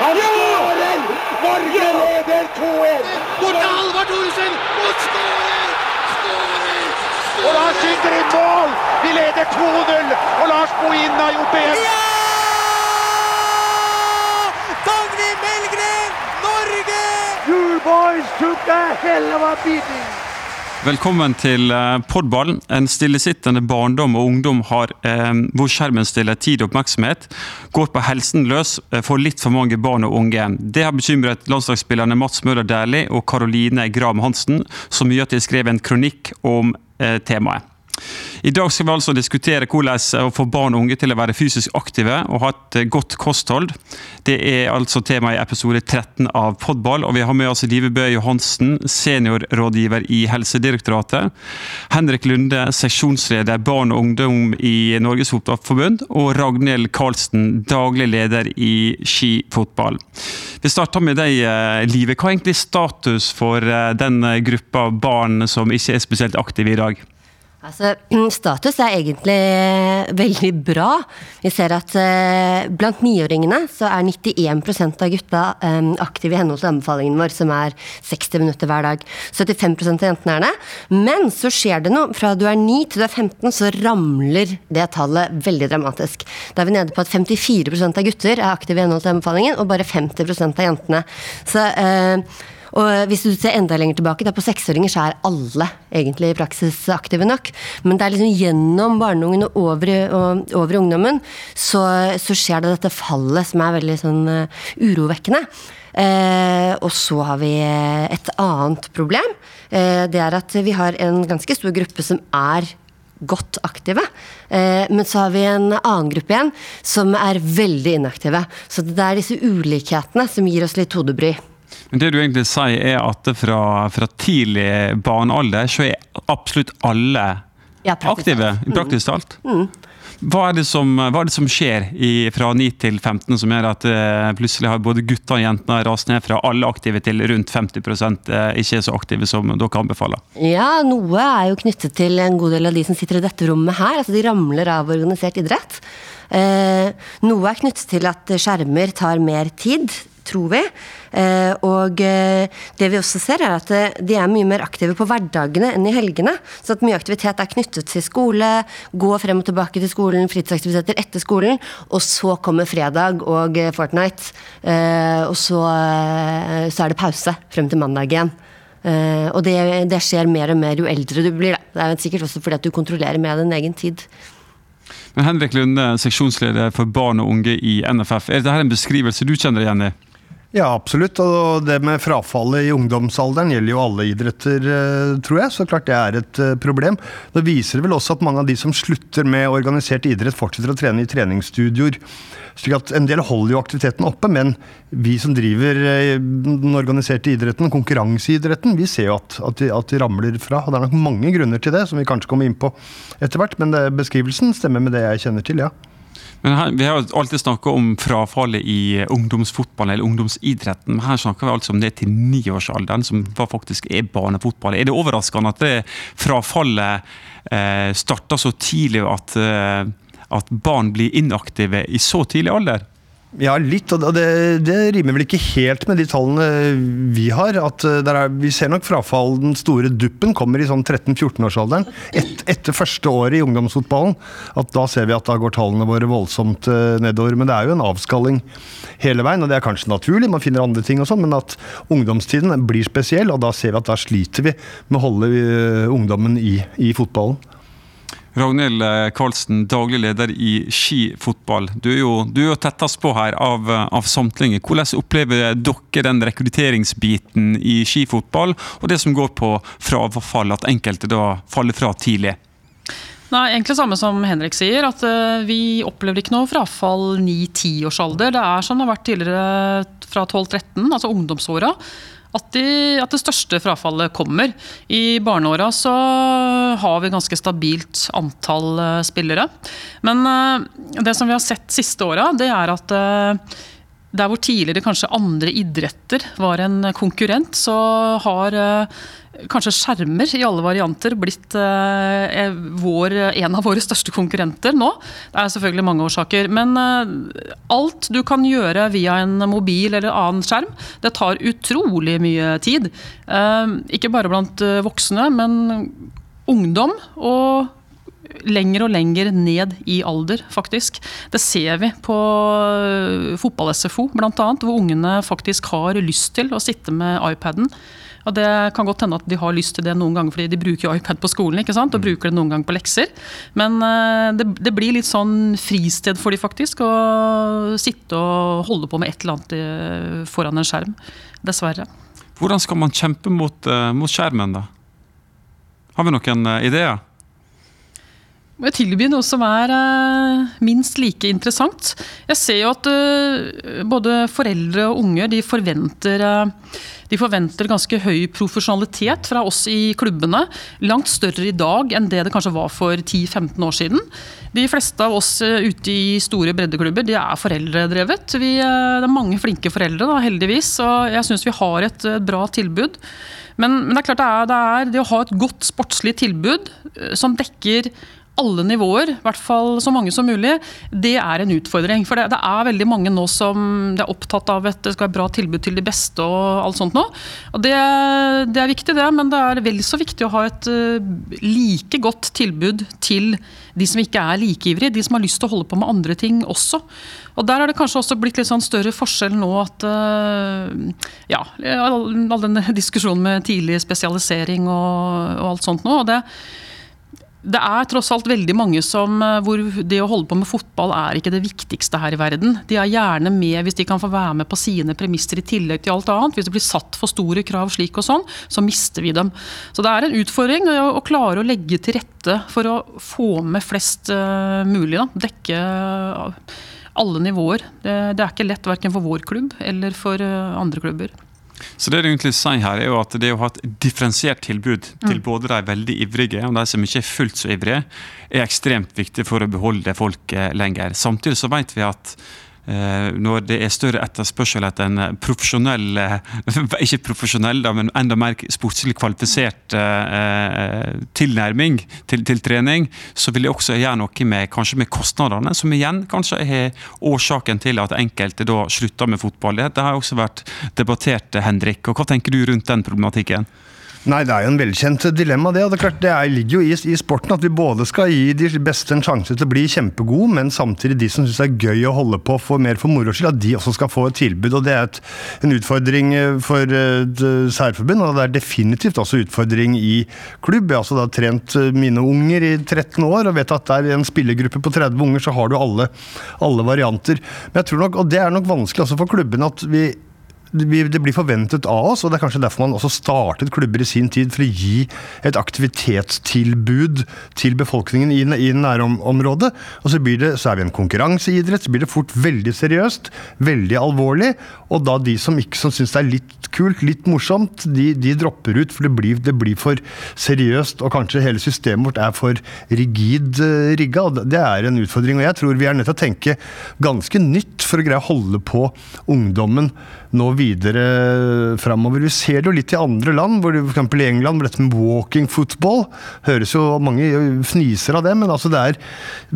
Han skårer! Norge leder 2-1! Bort til Halvard Thoresen! Og skårer! Og Lars skyter inn mål! Vi leder 2-0! Og Lars Bohin har gjort det igjen! Dagny Melgren, Norge! You boys took a hell of a beating! Velkommen til Podballen, Podball, en stillesittende barndom og ungdom har, eh, hvor skjermen stiller tid og oppmerksomhet, går på helsen løs eh, for litt for mange barn og unge. Det har bekymret landslagsspillerne Mats Møller Dæhlie og Karoline Graham Hansen så mye at de skrev en kronikk om eh, temaet. I dag skal vi altså diskutere hvordan å få barn og unge til å være fysisk aktive og ha et eh, godt kosthold. Det er altså tema i episode 13 av Podball, og vi har med oss Live Bøe Johansen, seniorrådgiver i Helsedirektoratet. Henrik Lunde, seksjonsleder barn og ungdom i Norges Fotballforbund. Og Ragnhild Karlsen, daglig leder i skifotball. Vi starter med deg, eh, Live. Hva er egentlig status for eh, den gruppa barn som ikke er spesielt aktive i dag? Altså, Status er egentlig veldig bra. Vi ser at eh, blant niåringene så er 91% av gutta eh, aktive i henhold til anbefalingen vår, som er 60 minutter hver dag. 75% av jentene er det. Men så skjer det noe. Fra du er 9 til du er 15, så ramler det tallet veldig dramatisk. Da er vi nede på at 54% av gutter er aktive i henhold til anbefalingen, og bare 50% av jentene. Så eh, og hvis du ser enda lenger tilbake, da på seksåringer så er alle egentlig i praksis aktive nok. Men det er liksom gjennom barneungen og over, og over ungdommen så, så, skjer det dette fallet som er veldig sånn uh, urovekkende. Eh, og så har vi et annet problem. Eh, det er at vi har en ganske stor gruppe som er godt aktive. Eh, men så har vi en annen gruppe igjen som er veldig inaktive. Så det er disse ulikhetene som gir oss litt hodebry. Men det du egentlig sier er at fra, fra tidlig barnealder så er absolutt alle ja, aktive, praktisk talt? Mm. Hva, er som, hva, er det som, skjer i, fra 9 til 15 som gjør at uh, plutselig har både gutter og jenter rast ned fra alle aktive til rundt 50 uh, ikke er så aktive som dere anbefaler? Ja, noe er jo knyttet til en god del av de som sitter i dette rommet her. altså De ramler av organisert idrett. Eh, noe er knyttet til at skjermer tar mer tid tror vi. Eh, og eh, det vi også ser, er at eh, de er mye mer aktive på hverdagene enn i helgene. Så at mye aktivitet er knyttet til skole, gå frem og tilbake til skolen, fritidsaktiviteter etter skolen. Og så kommer fredag og Fortnite. Og så, så er det pause frem til mandag igjen. Og det, det, skjer mer og mer jo eldre du blir. Da. Det er sikkert også fordi at du kontrollerer mer din egen tid. Men Henrik Lunde, seksjonsleder for barn og unge i NFF. Er dette en beskrivelse du kjenner igjen i? Ja, absolutt. Og det med frafallet i ungdomsalderen gjelder jo alle idretter, eh, tror jeg. Så klart det er et eh, problem. Det viser vel også at mange av de som slutter med organisert idrett, fortsetter å trene i treningsstudioer. slik at En del holder jo aktiviteten oppe, men vi som driver eh, den organiserte idretten, konkurranseidretten, vi ser jo at, at, de, at de ramler fra. og Det er nok mange grunner til det, som vi kanskje kommer inn på etter hvert. Men beskrivelsen stemmer med det jeg kjenner til, ja. Men her, Vi har alltid snakka om frafallet i ungdomsfotballen eller ungdomsidretten. men Her snakker vi altså om det til niårsalderen, som faktisk er barnefotball. Er det overraskende at det frafallet eh, starter så tidlig at, eh, at barn blir inaktive i så tidlig alder? Ja, litt. Og det, det, rimer vel ikke helt med de tallene vi har. at eh, er, Vi ser nok frafall, den store duppen kommer i sånn 13-14-årsalderen. Et, etter første året i ungdomsfotballen. at Da ser vi at da går tallene våre voldsomt uh, nedover. Men det er jo en avskalling hele veien, og det er kanskje naturlig. Man finner andre ting og sånn, men at ungdomstiden blir spesiell, og da ser vi at da sliter vi med å holde uh, ungdommen i, i fotballen. Ragnhild eh, Karlsen, daglig leder i skifotball. Du er jo, du er jo tettest på her av, av samtlige. Hvordan opplever dere den rekrutteringsbiten i skifotball, og det som går på frafall, at enkelte da faller fra tidlig? Nei, egentlig samme som Henrik sier. at uh, Vi opplever ikke noe frafall 9-10-årsalder. Det er som det har vært tidligere fra 12-13, altså ungdomsåra at, de, at, det største frafallet kommer. I barneåra så har vi ganske stabilt antall uh, spillere. Men uh, det som vi har sett siste åra, det er at uh, der hvor tidligere kanskje andre idretter var en konkurrent, så har eh, kanskje skjermer i alle varianter blitt eh, vår, en av våre største konkurrenter nå. Det er selvfølgelig mange årsaker. Men eh, alt du kan gjøre via en mobil eller annen skjerm, det tar utrolig mye tid. Eh, ikke bare blant eh, voksne, men ungdom. og lenger og lenger ned i alder, faktisk. Det ser vi på øh, fotball-SFO, bl.a., hvor ungene faktisk har lyst til å sitte med iPaden. Og Det kan godt hende at de har lyst til det noen ganger fordi de bruker iPad på skolen. ikke sant? Og bruker det noen ganger på lekser. Men øh, det, det blir litt sånn fristed for de faktisk å sitte og holde på med et eller annet øh, foran en skjerm. Dessverre. Hvordan skal man kjempe mot, mot skjermen, da? Har vi noen ideer? Må jeg tilby noe som er eh, minst like interessant. Jeg ser jo at eh, både foreldre og unger de forventer, eh, de forventer ganske høy profesjonalitet fra oss i klubbene. Langt større i dag enn det det kanskje var for 10-15 år siden. De fleste av oss eh, ute i store breddeklubber de er foreldredrevet. Vi, eh, det er mange flinke foreldre, da, heldigvis. Og jeg syns vi har et eh, bra tilbud. Men, men det er klart det er, det er det å ha et godt sportslig tilbud som dekker alle nivåer, i hvert fall så mange som mulig, det er en utfordring. For det, det er veldig mange nå som er opptatt av at det skal være bra tilbud til de beste og alt sånt nå. Og det, det er viktig, det, men det er vel så viktig å ha et eh, like godt tilbud til de som ikke er like ivrige, de som har lyst til å holde på med andre ting også. Og Der er det kanskje også blitt litt sånn større forskjell nå at eh, Ja, all, all den diskusjonen med tidlig spesialisering og, og alt sånt nå. og det det er tross alt veldig mange som, eh, hvor det å holde på med fotball er ikke det viktigste her i verden. De er gjerne med hvis de kan få være med på sine premisser i tillegg til alt annet. Hvis det blir satt for store krav slik og sånn, så mister vi dem. Så det er en utfordring å, klare å legge til rette for å få med flest uh, mulig. Da. Dekke uh, alle nivåer. Det, det, er ikke lett verken for vår klubb eller for andre klubber. Så det du egentlig sier her er jo at det å ha et differensiert tilbud til både de veldig ivrige og de som ikke er fullt så ivrige, er ekstremt viktig for å beholde folk lenger. Samtidig så vet vi at når det er større etterspørsel etter en profesjonell Ikke profesjonell, da, men enda mer sportslig kvalifisert eh, tilnærming til, til, trening, så vil det også gjøre noe med, kanskje med kostnadene, som igjen kanskje er årsaken til at enkelte da slutter med fotball. Det har også vært debattert, Henrik. og Hva tenker du rundt den problematikken? Nei, det er jo en velkjent dilemma, det. og Det, er klart, det er, ligger jo i, i, sporten at vi både skal gi de beste en sjanse til å bli kjempegode, men samtidig de som syns det er gøy å holde på for mer for moro skyld, at de også skal få et tilbud. og Det er et, en utfordring for et særforbund, og det er definitivt også utfordring i klubb. Jeg har altså da trent mine unger i 13 år og vet at der i en spillergruppe på 30 unger så har du alle, alle varianter. Men jeg tror nok, og det er nok vanskelig også for klubbene at vi det blir forventet av oss, og det er kanskje derfor man også startet klubber i sin tid, for å gi et aktivitetstilbud til befolkningen i, nærområdet. Og så, blir det, så er vi en konkurranseidrett, så blir det fort veldig seriøst, veldig alvorlig. Og da de som ikke som syns det er litt kult, litt morsomt, de, de dropper ut, for det blir, det blir, for seriøst, og kanskje hele systemet vårt er for rigid uh, rigga. Det er en utfordring, og jeg tror vi er nødt til å tenke ganske nytt for å greie å holde på ungdommen nå videre framover. Vi ser det jo litt i andre land, hvor f.eks. i England hvor dette med walking football høres jo Mange fniser av det, men altså det er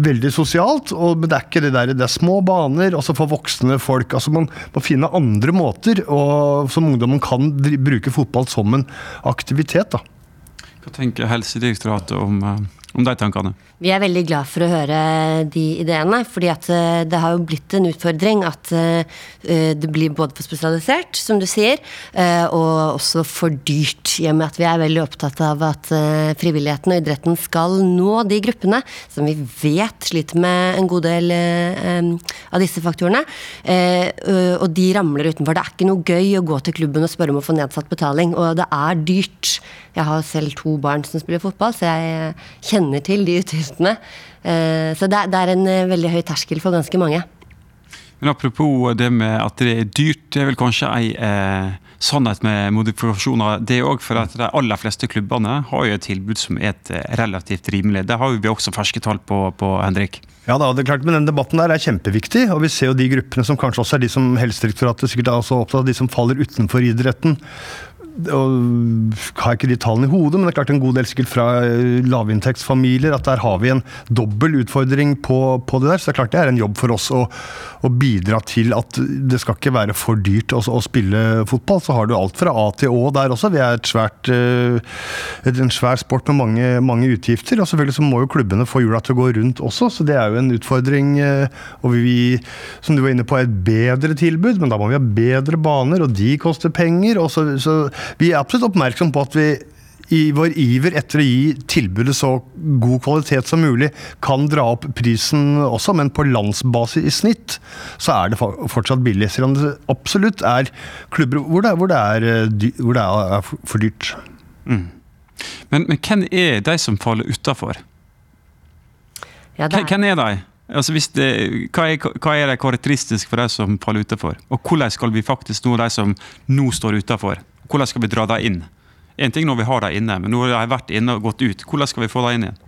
veldig sosialt. og men Det er ikke det der, det er små baner, altså for voksne folk. altså Man må finne andre måter og, som ungdommen kan bruke fotball som en aktivitet. da. Hva tenker Helsedirektoratet om, eh, om de tankene? Vi er veldig glad for å høre de ideene, fordi eh, det har jo blitt en utfordring at eh, det blir både for spesialisert, som du sier, eh, og også for dyrt. I og med at vi er veldig opptatt av at frivilligheten og idretten skal nå de gruppene som vi vet sliter med en god del av disse faktorene. Og de ramler utenfor. Det er ikke noe gøy å gå til klubben og spørre om å få nedsatt betaling, og det er dyrt. Jeg har selv to barn som spiller fotball, så jeg kjenner til de utgiftene. Eh, så det er en eh, veldig høy terskel for ganske mange. Men Apropos det med at det er dyrt, det er vel kanskje ei eh, sannhet med modifikasjoner. Det er òg for at de aller fleste klubbene har jo et tilbud som er et relativt rimelig. Det har vi også ferske tall på, på Henrik. Ja da, det er klart, men den debatten der er kjempeviktig, og vi ser jo de gruppene som kanskje også er de som Helsedirektoratet sikkert er også opptatt av, de som faller utenfor idretten og har ikke de tallene i hodet, men det er klart en god del sikkert fra eh, lavinntektsfamilier. At der har vi en dobbel utfordring på, på, det der. Så det er klart det er en jobb for oss å, å bidra til at det skal ikke være for dyrt å, å, spille fotball. Så har du alt fra A til Å der også. Vi er et svært, eh, en svær sport med mange, mange utgifter. Og selvfølgelig så må jo klubbene få hjula til å gå rundt også, så det er jo en utfordring. Eh, og vi, som du var inne på, er et bedre tilbud, men da må vi ha bedre baner, og de koster penger. og så, så vi er absolutt oppmerksom på at vi i vår iver etter å gi tilbudet så god kvalitet som mulig, kan dra opp prisen også, men på landsbasis i snitt så er det fortsatt billig. Selv om det absolutt er klubber hvor det, hvor det, er, eh, hvor det er, for dyrt. Mm. Men, men, hvem er de som faller utafor? Ja, hvem er de? Altså det, hva, er, hva er det karakteristisk for de som faller utafor? Og hvordan skal vi faktisk nå de som nå står utafor? Hvordan skal vi dra dem inn? En ting når vi har dem inne, men nå har de vært inne og gått ut. Hvordan skal vi få dem inn igjen?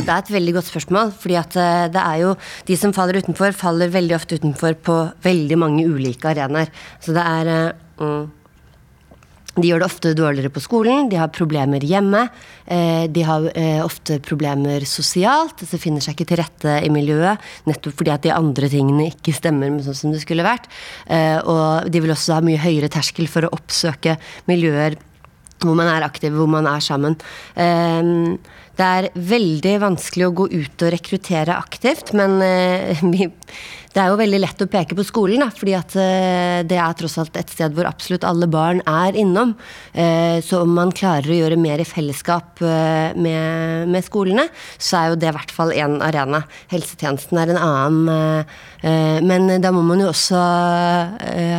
Det er et veldig godt spørsmål. fordi at eh, det er jo De som faller utenfor, faller veldig ofte utenfor på veldig mange ulike arenaer. Så det er eh, mm, de gjør det ofte dårligere på skolen, de har problemer hjemme. Eh, de har eh, ofte problemer sosialt, de finner seg ikke til rette i miljøet. Nettopp fordi at de andre tingene ikke stemmer med sånn som det skulle vært. Eh, og de vil også ha mye høyere terskel for å oppsøke miljøer hvor man er aktiv, hvor man er sammen. Det er veldig vanskelig å gå ut og rekruttere aktivt, men vi det er jo veldig lett å peke på skolen, da, fordi at eh, det er tross alt et sted hvor absolutt alle barn er innom. Eh, så om man klarer å gjøre mer i fellesskap eh, med, med skolene, så er jo det i hvert fall én arena. Helsetjenesten er en annen. Men da må man jo også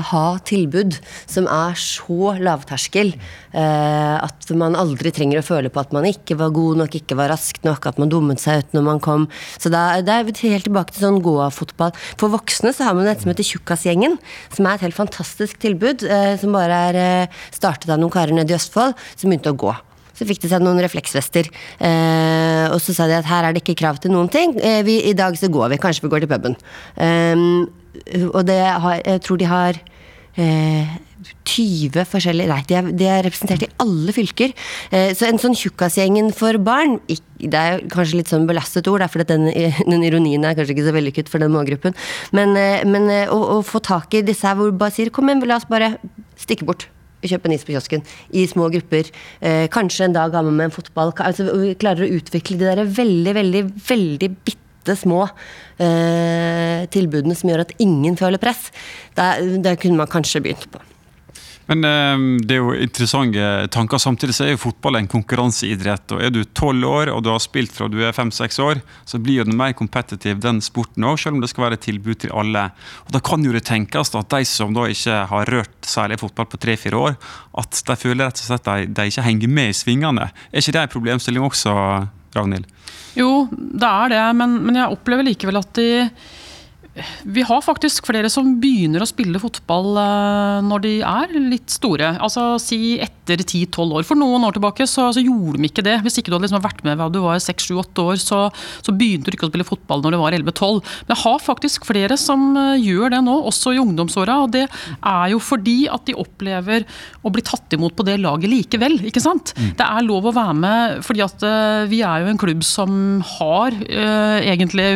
ha tilbud som er så lavterskel at man aldri trenger å føle på at man ikke var god nok, ikke var rask nok, at man dummet seg ut når man kom. Så da, er helt tilbake til sånn gå-av-fotball. For voksne så har man dette som heter Tjukkasgjengen, som er et helt fantastisk tilbud. Eh, som bare er eh, startet av noen karer nede i Østfold som begynte å gå. Så fikk de seg noen refleksvester. Eh, og så sa de at her er det ikke krav til noen ting. Eh, vi, I dag så går vi. Kanskje vi går til puben. Eh, og det har, jeg tror de har eh, 20 forskjellige Nei, de er, de er, representert i alle fylker. Eh, så en sånn Tjukkasgjengen for barn Det er kanskje litt sånn belastet ord, for den, den, ironien er kanskje ikke så vellykket for den målgruppen. Men, eh, men eh, å, å, få tak i disse her hvor bare sier kom igjen, la oss bare stikke bort. Kjøpe en is på kiosken i små grupper. Eh, kanskje en dag ha med en fotball. Altså, vi klarer å utvikle de der veldig, veldig, veldig bitte små eh, tilbudene som gjør at ingen føler press. Det kunne man kanskje begynt på. Men ehm, det er jo interessante tanker. Samtidig så er jo fotball en konkurranseidrett. og Er du tolv år og du har spilt fra du er fem-seks år, så blir jo den mer kompetitiv, den sporten òg, selv om det skal være et tilbud til alle. Og Da kan jo det tenkes at de som da ikke har rørt særlig fotball på tre-fire år, at de føler rett og slett at de, de ikke henger med i svingene. Er ikke det en problemstilling også, Ragnhild? Jo, det er det, men, men jeg opplever likevel at de vi har faktisk flere som begynner å spille fotball eh, når de er litt store. Altså Si etter 10-12 år. For noen år tilbake så, så, gjorde de ikke det. Hvis ikke du hadde liksom vært med da du var 6-7-8 år, så, så, begynte du ikke å spille fotball når du var 11-12. Men jeg har faktisk flere som eh, gjør det nå, også i ungdomsåra. Og det er jo fordi at de opplever å bli tatt imot på det laget likevel. ikke sant? Mm. Det er lov å være med, fordi at uh, vi er jo en klubb som har uh, egentlig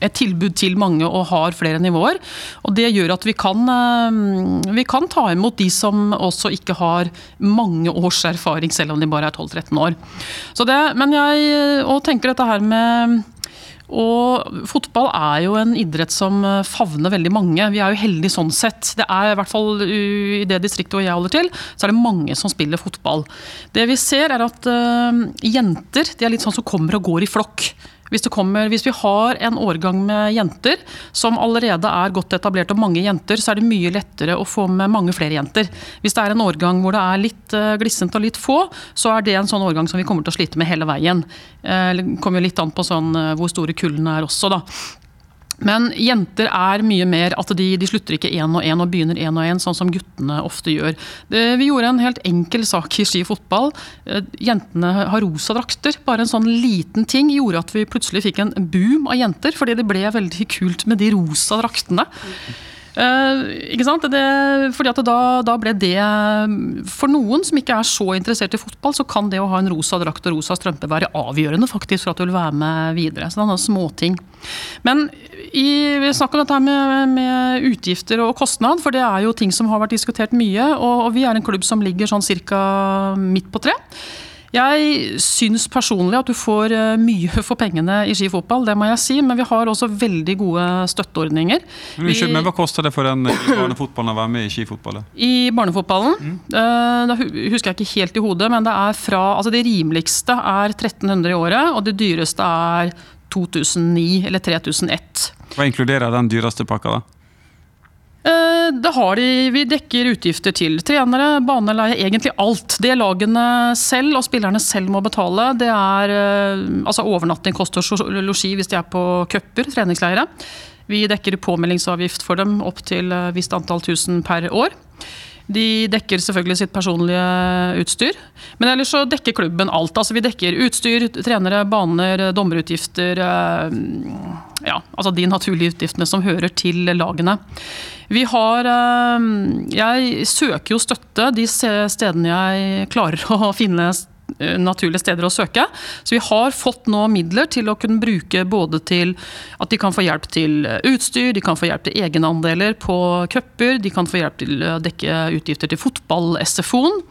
et tilbud til mange. og har flere nivåer. Og Det gjør at vi kan, eh, vi kan ta imot de som også ikke har mange års erfaring, selv om de bare er 12-13 år. Det, men jeg og tenker dette her med og fotball er jo en idrett som favner veldig mange. Vi er jo heldige sånn sett. Det er i hvert fall I det distriktet hvor jeg holder til, så er det mange som spiller fotball. Det vi ser er at uh, jenter de er litt sånn som kommer og går i flokk. Hvis, kommer, hvis, vi har en årgang med jenter som allerede er godt etablert og mange jenter, så er det mye lettere å få med mange flere jenter. Hvis det er en årgang hvor det er litt uh, glissent og litt få, så er det en sånn årgang som vi kommer til å slite med hele veien. Det kommer jo litt an på sånn, uh, hvor store kullene er også, da. Men jenter er mye mer at de, de slutter ikke én og én og begynner én og én, sånn som guttene ofte gjør. Det, vi gjorde en helt enkel sak i ski fotball. Eh, Jentene har rosa drakter. Bare en sånn liten ting gjorde at vi plutselig fikk en boom av jenter, fordi det ble veldig kult med de rosa draktene. Eh, ikke sant? Det, fordi at da, da ble det For noen som ikke er så interessert i fotball, så kan det å ha en rosa drakt og rosa strømpe være avgjørende faktisk for at du vil være med videre. Så det er småting. Men i, vi snakker om dette her med, med, utgifter og kostnad, for det er jo ting som har vært diskutert mye. Og, og vi er en klubb som ligger sånn cirka midt på tre. Jeg syns personlig at du får eh, mye for pengene i skifotball, det må jeg si. Men vi har også veldig gode støtteordninger. Men, unnskyld, men Hva koster det for den barnefotballen å være med i skifotballen? I barnefotballen? Mm. Da husker jeg ikke helt i hodet, men det er fra Altså det rimeligste er 1300 i året, og det dyreste er 2009 eller 3001. Hva inkluderer den dyreste pakka, da? Eh, det har de, Vi dekker utgifter til trenere, baneleie, egentlig alt. Det lagene selv og spillerne selv må betale, det er eh, altså overnatting, kost og losji hvis de er på cuper, treningsleire. Vi dekker påmeldingsavgift for dem opp til visst antall tusen per år. De dekker selvfølgelig sitt personlige utstyr. Men ellers så dekker klubben alt. Altså Vi dekker utstyr, trenere, baner, dommerutgifter. Eh, ja, altså de naturlige utgiftene som hører til lagene. Vi har eh, Jeg søker jo støtte de stedene jeg klarer å finne Eh, naturlige steder å søke. Så vi har fått nå midler til å kunne bruke både til at de kan få hjelp til eh, utstyr, de kan få hjelp til egenandeler på cuper, de kan få hjelp til å dekke utgifter til fotball-SFO-en.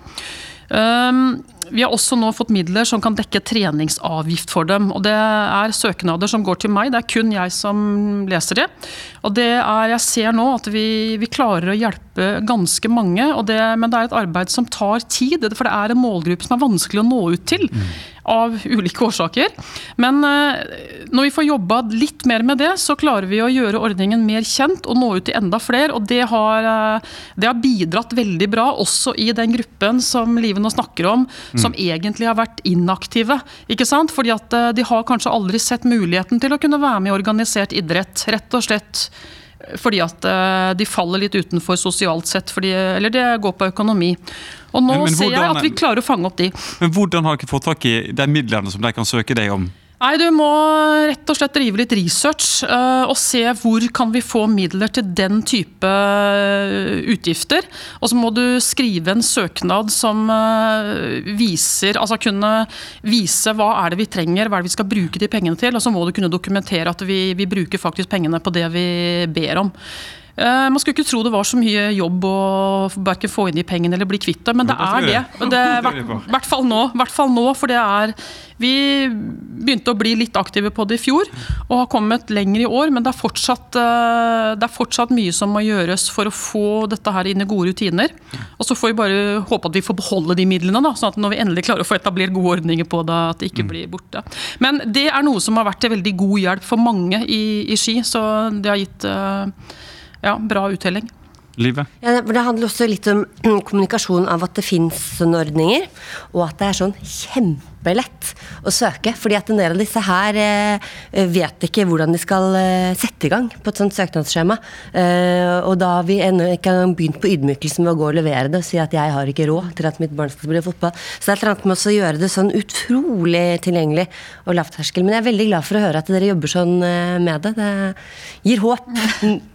Um, vi har også nå fått midler som kan dekke treningsavgift for dem. og Det er søknader som går til meg, det er kun jeg som leser det. Og det er, Jeg ser nå at vi, vi klarer å hjelpe ganske mange, det, men det er et arbeid som tar tid. For det er en målgruppe som er vanskelig å nå ut til. Mm av ulike årsaker. Men eh, når vi får jobba litt mer med det, så klarer vi å gjøre ordningen mer kjent og nå ut til enda flere. Og det har, eh, det har bidratt veldig bra, også i den gruppen som Live nå snakker om, mm. som egentlig har vært inaktive. ikke sant? Fordi at eh, de har kanskje aldri sett muligheten til å kunne være med i organisert idrett. Rett og slett fordi at de faller litt utenfor sosialt sett, fordi, eller det går på økonomi. Og nå men, men ser jeg at vi klarer å fange opp de. Men hvordan har dere fått tak i de midlene som de kan søke deg om? Nei, Du må rett og slett drive litt research uh, og se hvor kan vi få midler til den type uh, utgifter. Og så må du skrive en søknad som uh, viser altså kunne vise hva er det vi trenger, hva er det vi skal bruke de pengene til. Og så må du kunne dokumentere at vi, vi bruker faktisk pengene på det vi ber om. Eh, man skulle ikke tro det var så mye jobb å verken få inn de pengene eller bli kvitt det, men det er det. det I hvert fall nå, hvert fall nå, for det er Vi begynte å bli litt aktive på det i fjor og har kommet lenger i år, men det er fortsatt, eh, det er fortsatt mye som må gjøres for å få dette her inn i gode rutiner. Og så får vi bare håpe at vi får beholde de midlene, da, sånn at når vi endelig klarer å få etablert gode ordninger på det, at det ikke mm. blir borte. Men det er noe som har vært til veldig god hjelp for mange i, i Ski, så det har gitt uh, ja, bra uttelling. Livet? Ja, det handler også litt om kommunikasjon av at det fins sånne ordninger, og at det er sånn kjempelett å søke. fordi at en del av disse her eh, vet ikke hvordan de skal eh, sette i gang på et sånt søknadsskjema. Eh, og da har vi ennå ikke begynt på ydmykelsen med å gå og levere det og si at jeg har ikke råd til at mitt barn skal spille fotball. Så det er et eller annet med å gjøre det sånn utrolig tilgjengelig og lavterskel. Men jeg er veldig glad for å høre at dere jobber sånn eh, med det. Det gir håp.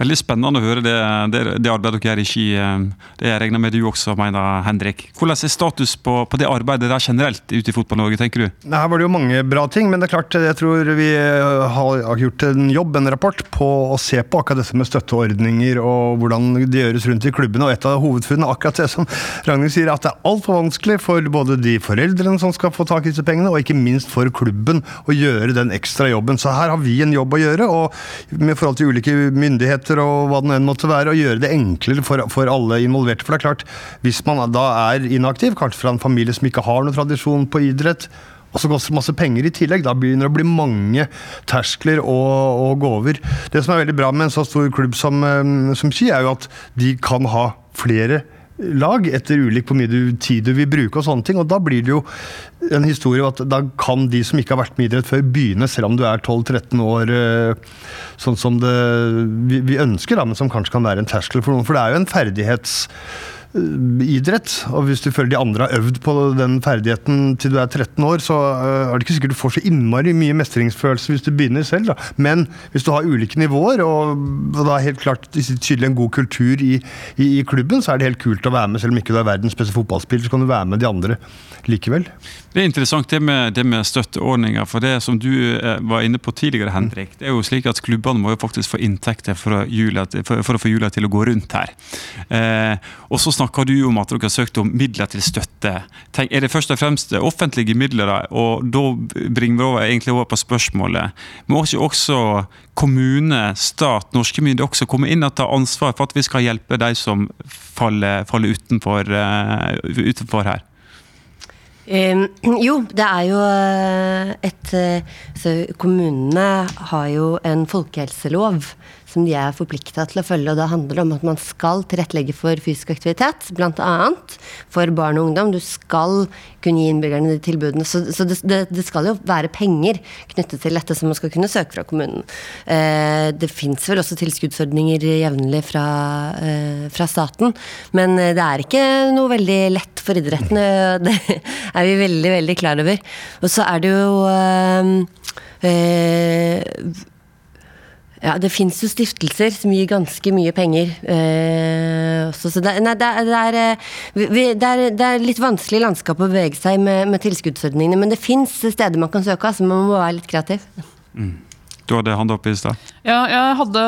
Veldig spennende å høre det, det, det arbeidet dere gjør i Ski. Eh, det jeg regner med du også mener, Henrik. Hvordan er status på, på det arbeidet der generelt ute i Fotball-Norge, tenker du? Her var det jo mange bra ting, men det er klart, jeg tror vi har gjort en jobb, en rapport, på å se på akkurat dette med støtteordninger og hvordan det gjøres rundt i klubbene. Og et av hovedfunnene akkurat det som Ragnhild sier, at det er altfor vanskelig for både de foreldrene som skal få tak i disse pengene, og ikke minst for klubben å gjøre den ekstra jobben. Så her har vi en jobb å gjøre, og med forhold til ulike myndigheter prosjekter og hva det enn måtte være, og gjøre det enklere for, for, alle involverte. For det er klart, hvis man da er inaktiv, kanskje fra en familie som ikke har noen tradisjon på idrett, og så koster det masse penger i tillegg. Da begynner det å bli mange terskler å, å gå over. Det som er veldig bra med en så stor klubb som, eh, som Ski, er jo at de kan ha flere lag, etter ulik på mye tid du vil bruke og sånne ting. Og da blir det jo en historie at da kan de som ikke har vært med idrett før, begynne selv om du er 12-13 år, eh, sånn som det vi ønsker, da, men som kanskje kan være en terskel for noen. For det er jo en ferdighets idrett. Og hvis du føler de andre har øvd på den ferdigheten til du er 13 år, så er det ikke sikkert du får så innmari mye mestringsfølelse hvis du begynner selv. Da. Men hvis du har ulike nivåer, og, og da helt klart tydelig en god kultur i, i, i, klubben, så er det helt kult å være med. Selv om ikke du er verdens beste fotballspiller, så kan du være med de andre likevel. Det er interessant det med, det med støtteordninger. For det som du var inne på tidligere, Henrik, det er jo slik at klubbene må jo faktisk få inntekter for å, jula, for, for å få hjula til å gå rundt her. Eh, og så snakker du om at dere har søkt om midler til støtte. Tenk, er det først og fremst offentlige midler, og da bringer vi over, egentlig over på spørsmålet Må ikke også kommune, stat, norske myndigheter også komme inn og ta ansvar for at vi skal hjelpe de som faller, faller utenfor, uh, utenfor her? Um, jo, det er jo et så Kommunene har jo en folkehelselov som de er forplikta til å følge. og Det handler om at man skal tilrettelegge for fysisk aktivitet, bl.a. for barn og ungdom. Du skal kunne gi innbyggerne de tilbudene. Så, så det, det, skal jo være penger knyttet til dette som man skal kunne søke fra kommunen. Eh, det fins vel også tilskuddsordninger jevnlig fra, eh, fra, staten, men det er ikke noe veldig lett for idretten. Det er vi veldig, veldig klar over. Og så er det jo øh, ja, det fins jo stiftelser som gir ganske mye penger. Så det, er, litt vanskelig landskap å bevege seg med, med tilskuddsordningene. Men det fins steder man kan søke, altså man må være litt kreativ. Mm. Du hadde hånda oppe i stad. Ja, jeg hadde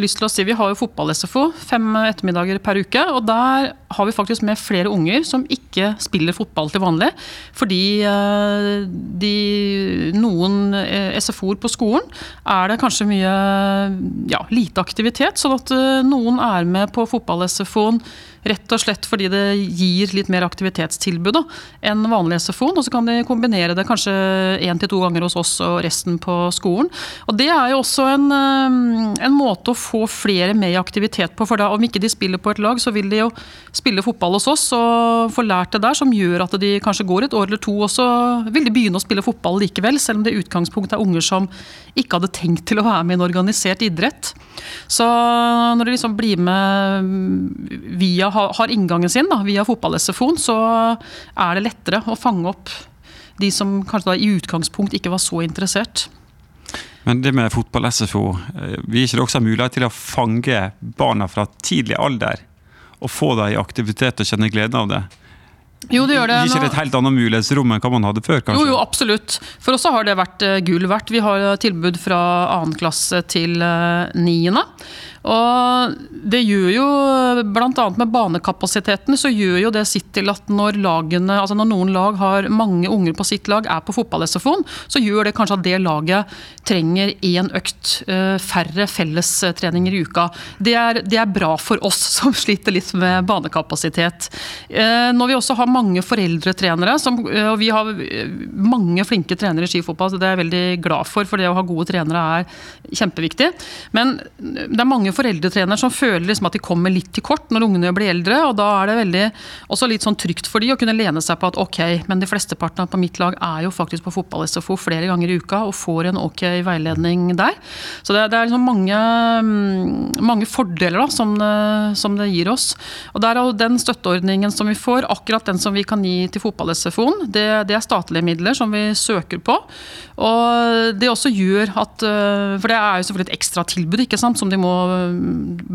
lyst til å si Vi har jo fotball-SFO fem ettermiddager per uke. og Der har vi faktisk med flere unger som ikke spiller fotball til vanlig. Fordi eh, de, noen eh, SFO-er på skolen er det kanskje mye ja, lite aktivitet. Sånn at eh, noen er med på fotball-SFO-en Rett og slett fordi det gir litt mer aktivitetstilbud da, enn vanlig SFO. Og så kan de kombinere det kanskje én til to ganger hos oss og resten på skolen. Og Det er jo også en, en måte å få flere med i aktivitet på. For da, om ikke de spiller på et lag, så vil de jo spille fotball hos oss og få lært det der, som gjør at de kanskje går et år eller to, og så vil de begynne å spille fotball likevel. Selv om det i utgangspunktet er unger som ikke hadde tenkt til å være med i en organisert idrett. Så når de liksom blir med via har inngangen sin da, via fotball-SFO-en, så er det lettere å fange opp de som kanskje da i utgangspunkt ikke var så interessert. Men det med fotball-SFO, vil vi gir ikke også mulighet til å fange barna fra tidlig alder? Og få dem i aktivitet og kjenne gleden av det? Jo, det gjør det. Gir ikke det et helt annet mulighetsrom enn hva man hadde før? kanskje? Jo, jo, absolutt. For oss har det vært eh, gull verdt. Vi har tilbud fra 2. klasse til eh, niende. Og det gjør jo, bl.a. med banekapasiteten, så gjør jo det sitt til at når lagene, altså når noen lag har mange unger på sitt lag, er på fotball-SFO-en, så gjør det kanskje at det laget trenger én økt, eh, færre fellestreninger i uka. Det er, det er, bra for oss som sliter litt med banekapasitet. Eh, når vi også har mange foreldretrenere, som, eh, og vi har mange flinke trenere i skifotball, så det er jeg veldig glad for, for det å ha gode trenere er kjempeviktig. Men det er mange mange foreldretrenere som føler liksom at de kommer litt til kort når ungene blir eldre. og Da er det veldig, også litt sånn trygt for de å kunne lene seg på at ok, men de flesteparten på mitt lag er jo faktisk på fotball-SFO flere ganger i uka og får en ok veiledning der. Så det, det er liksom mange, mm, mange fordeler da, som, det, som det gir oss. Og der er Den støtteordningen som vi får, akkurat den som vi kan gi til fotball-SFO-en, det, det er statlige midler som vi søker på. Og det også gjør at eh, For det er jo selvfølgelig et ekstra tilbud ikke sant, som de må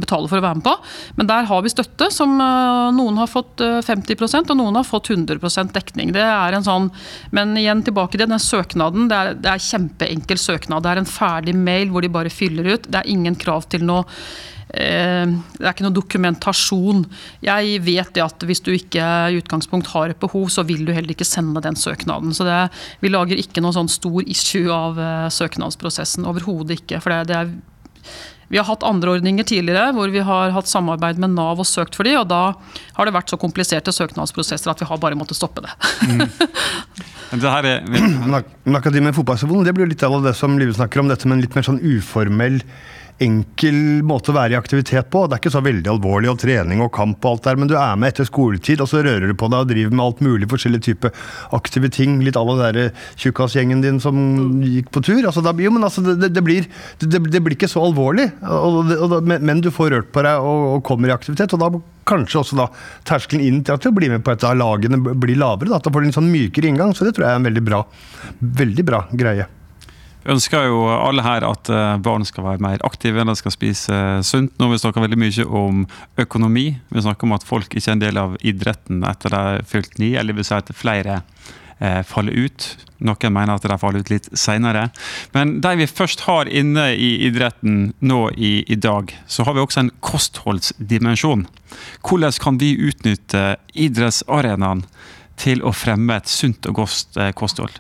betale for å være med på. Men der har vi støtte som eh, noen har fått 50 eh, og noen har fått 100% dekning. Det er en sånn, Men igjen tilbake til den søknaden. Det er, det er kjempeenkel søknad. Det er en ferdig mail hvor de bare fyller ut. Det er ingen krav til noe eh, det er ikke noe dokumentasjon. Jeg vet det at hvis du ikke i utgangspunkt har et behov, så vil du heller ikke sende den søknaden. Så det, vi lager ikke noe sånn stor issue av søknadsprosessen. Overhodet ikke. For det, det er vi har hatt andre ordninger tidligere hvor vi har hatt samarbeid med Nav og søkt for de, og da har det vært så kompliserte søknadsprosesser at vi har bare måttet stoppe det. mm. det her er... Men akkurat det med fotballstasjonen, det blir litt av det som Live snakker om, dette med en litt mer sånn uformell enkel måte å være i aktivitet på. Det er ikke så veldig alvorlig og trening og kamp og alt der, men du er med etter skoletid, og så rører du på deg og driver med alt mulig forskjellige typer aktive ting. Litt à la den tjukkasgjengen din som gikk på tur. Altså, da, jo, men altså, det, det, blir, det, det, blir, ikke så alvorlig, og, og, men du får rørt på deg og, og kommer i aktivitet. og da kanskje også da terskelen inn til at du blir med på et av lagene blir lavere. Da, du får en sånn mykere inngang. Så det tror jeg er en veldig bra, veldig bra greie. Ønsker jo alle her at eh, barn skal være mer aktive, de skal spise sunt. Nå vi snakka veldig mye om økonomi. Vi snakker om at folk ikke er en del av idretten etter de er fylt ni, eller vil si at flere eh, faller ut. Noen mener at de faller ut litt seinere. Men de vi først har inne i idretten nå i, i dag, så har vi også en kostholdsdimensjon. Hvordan kan vi utnytte idrettsarenaen til å fremme et sunt og godt eh, kosthold?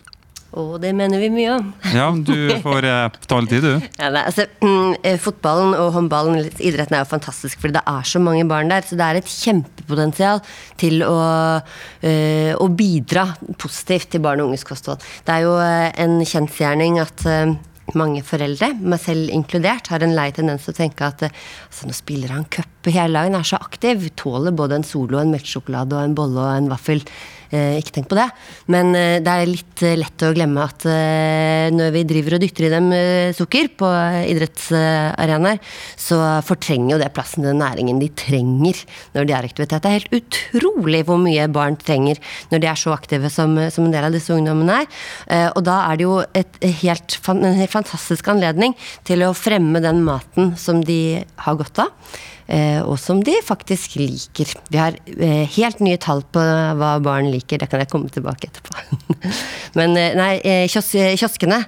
Og det mener vi mye om. Ja, du får eh, taletid, du. Ja, nei, altså, mm, eh, fotballen og håndballen, idretten er jo fantastisk fordi det er så mange barn der. Så det er et kjempepotensial til å, øh, å bidra positivt til barn og unges kosthold. Det er jo øh, en kjensgjerning at øh, mange foreldre, meg selv inkludert, har en lei tendens til å tenke at altså, nå spiller han cup, hele dagen er så aktiv, tåler både en Solo, en melkesjokolade og en bolle og en vaffel. Eh, ikke tenk på det. Men eh, det er litt eh, lett å glemme at når vi driver og dytter i dem sukker på idrettsarenaer, så fortrenger jo det plassen til næringen de trenger når de er aktivitet. Det er helt utrolig hvor mye barn trenger når de er så aktive som, som en del av disse ungdommene er. Og da er det jo et helt, en helt fantastisk anledning til å fremme den maten som de har godt av. Eh, og som de faktisk liker. Vi har eh, helt nye tall på hva barn liker, det kan jeg komme tilbake etterpå. Men eh, nei, kios kioskene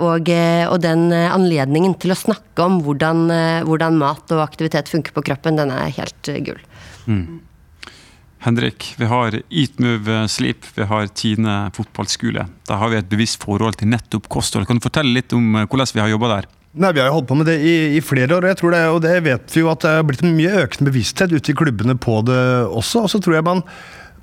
og, og, den anledningen til å snakke om hvordan, hvordan, mat og aktivitet funker på kroppen, den er helt gull. Mm. Henrik, vi har Eat Move Sleep, vi har Tine fotballskole. Da har vi et bevisst forhold til nettopp kosthold. Kan du fortelle litt om hvordan vi har jobba der? Nei, Vi har jo holdt på med det i, i flere år, og jeg tror det, og det vet vi jo at det har blitt en mye økende bevissthet ute i klubbene på det også. Og så tror jeg man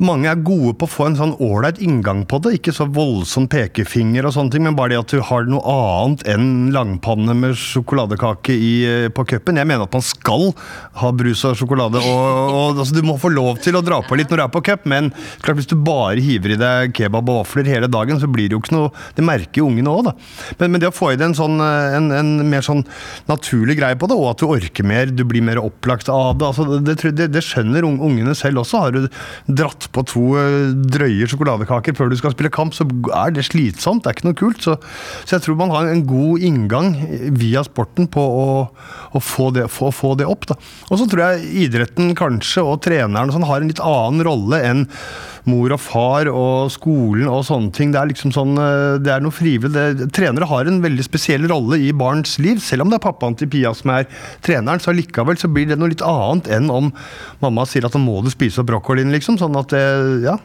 mange er gode på å få en sånn ålreit inngang på det. Ikke så voldsom pekefinger og sånne ting, men bare det at du har noe annet enn langpanne med sjokoladekake i, eh, på cupen. Jeg mener at man skal ha brus og sjokolade. Og, og altså, Du må få lov til å dra på litt når du er på cup, men klart hvis du bare hiver i deg kebab og vafler hele dagen, så blir det jo ikke noe Det merker jo ungene òg, da. Men, men, det å få i det en, sånn, eh, en, en, mer sånn naturlig greie på det, og at du orker mer, du blir mer opplagt av det, altså, det, det, det skjønner ungene selv også. Har du dratt på to eh, drøye sjokoladekaker før du skal spille kamp, så er det slitsomt. Det er ikke noe kult. Så, så jeg tror man har en god inngang via sporten på å, å få, det, få, få, det, opp. Da. Og så tror jeg idretten kanskje, og treneren sånn, har en litt annen rolle enn mor og far og skolen og sånne ting. Det er liksom sånn, eh, det er noe frivillig. Trenere har en veldig spesiell rolle i barns liv. Selv om det er pappaen til Pia som er treneren, så likevel så blir det noe litt annet enn om mamma sier at nå må du spise opp brokkolien, liksom. Sånn at det, ja.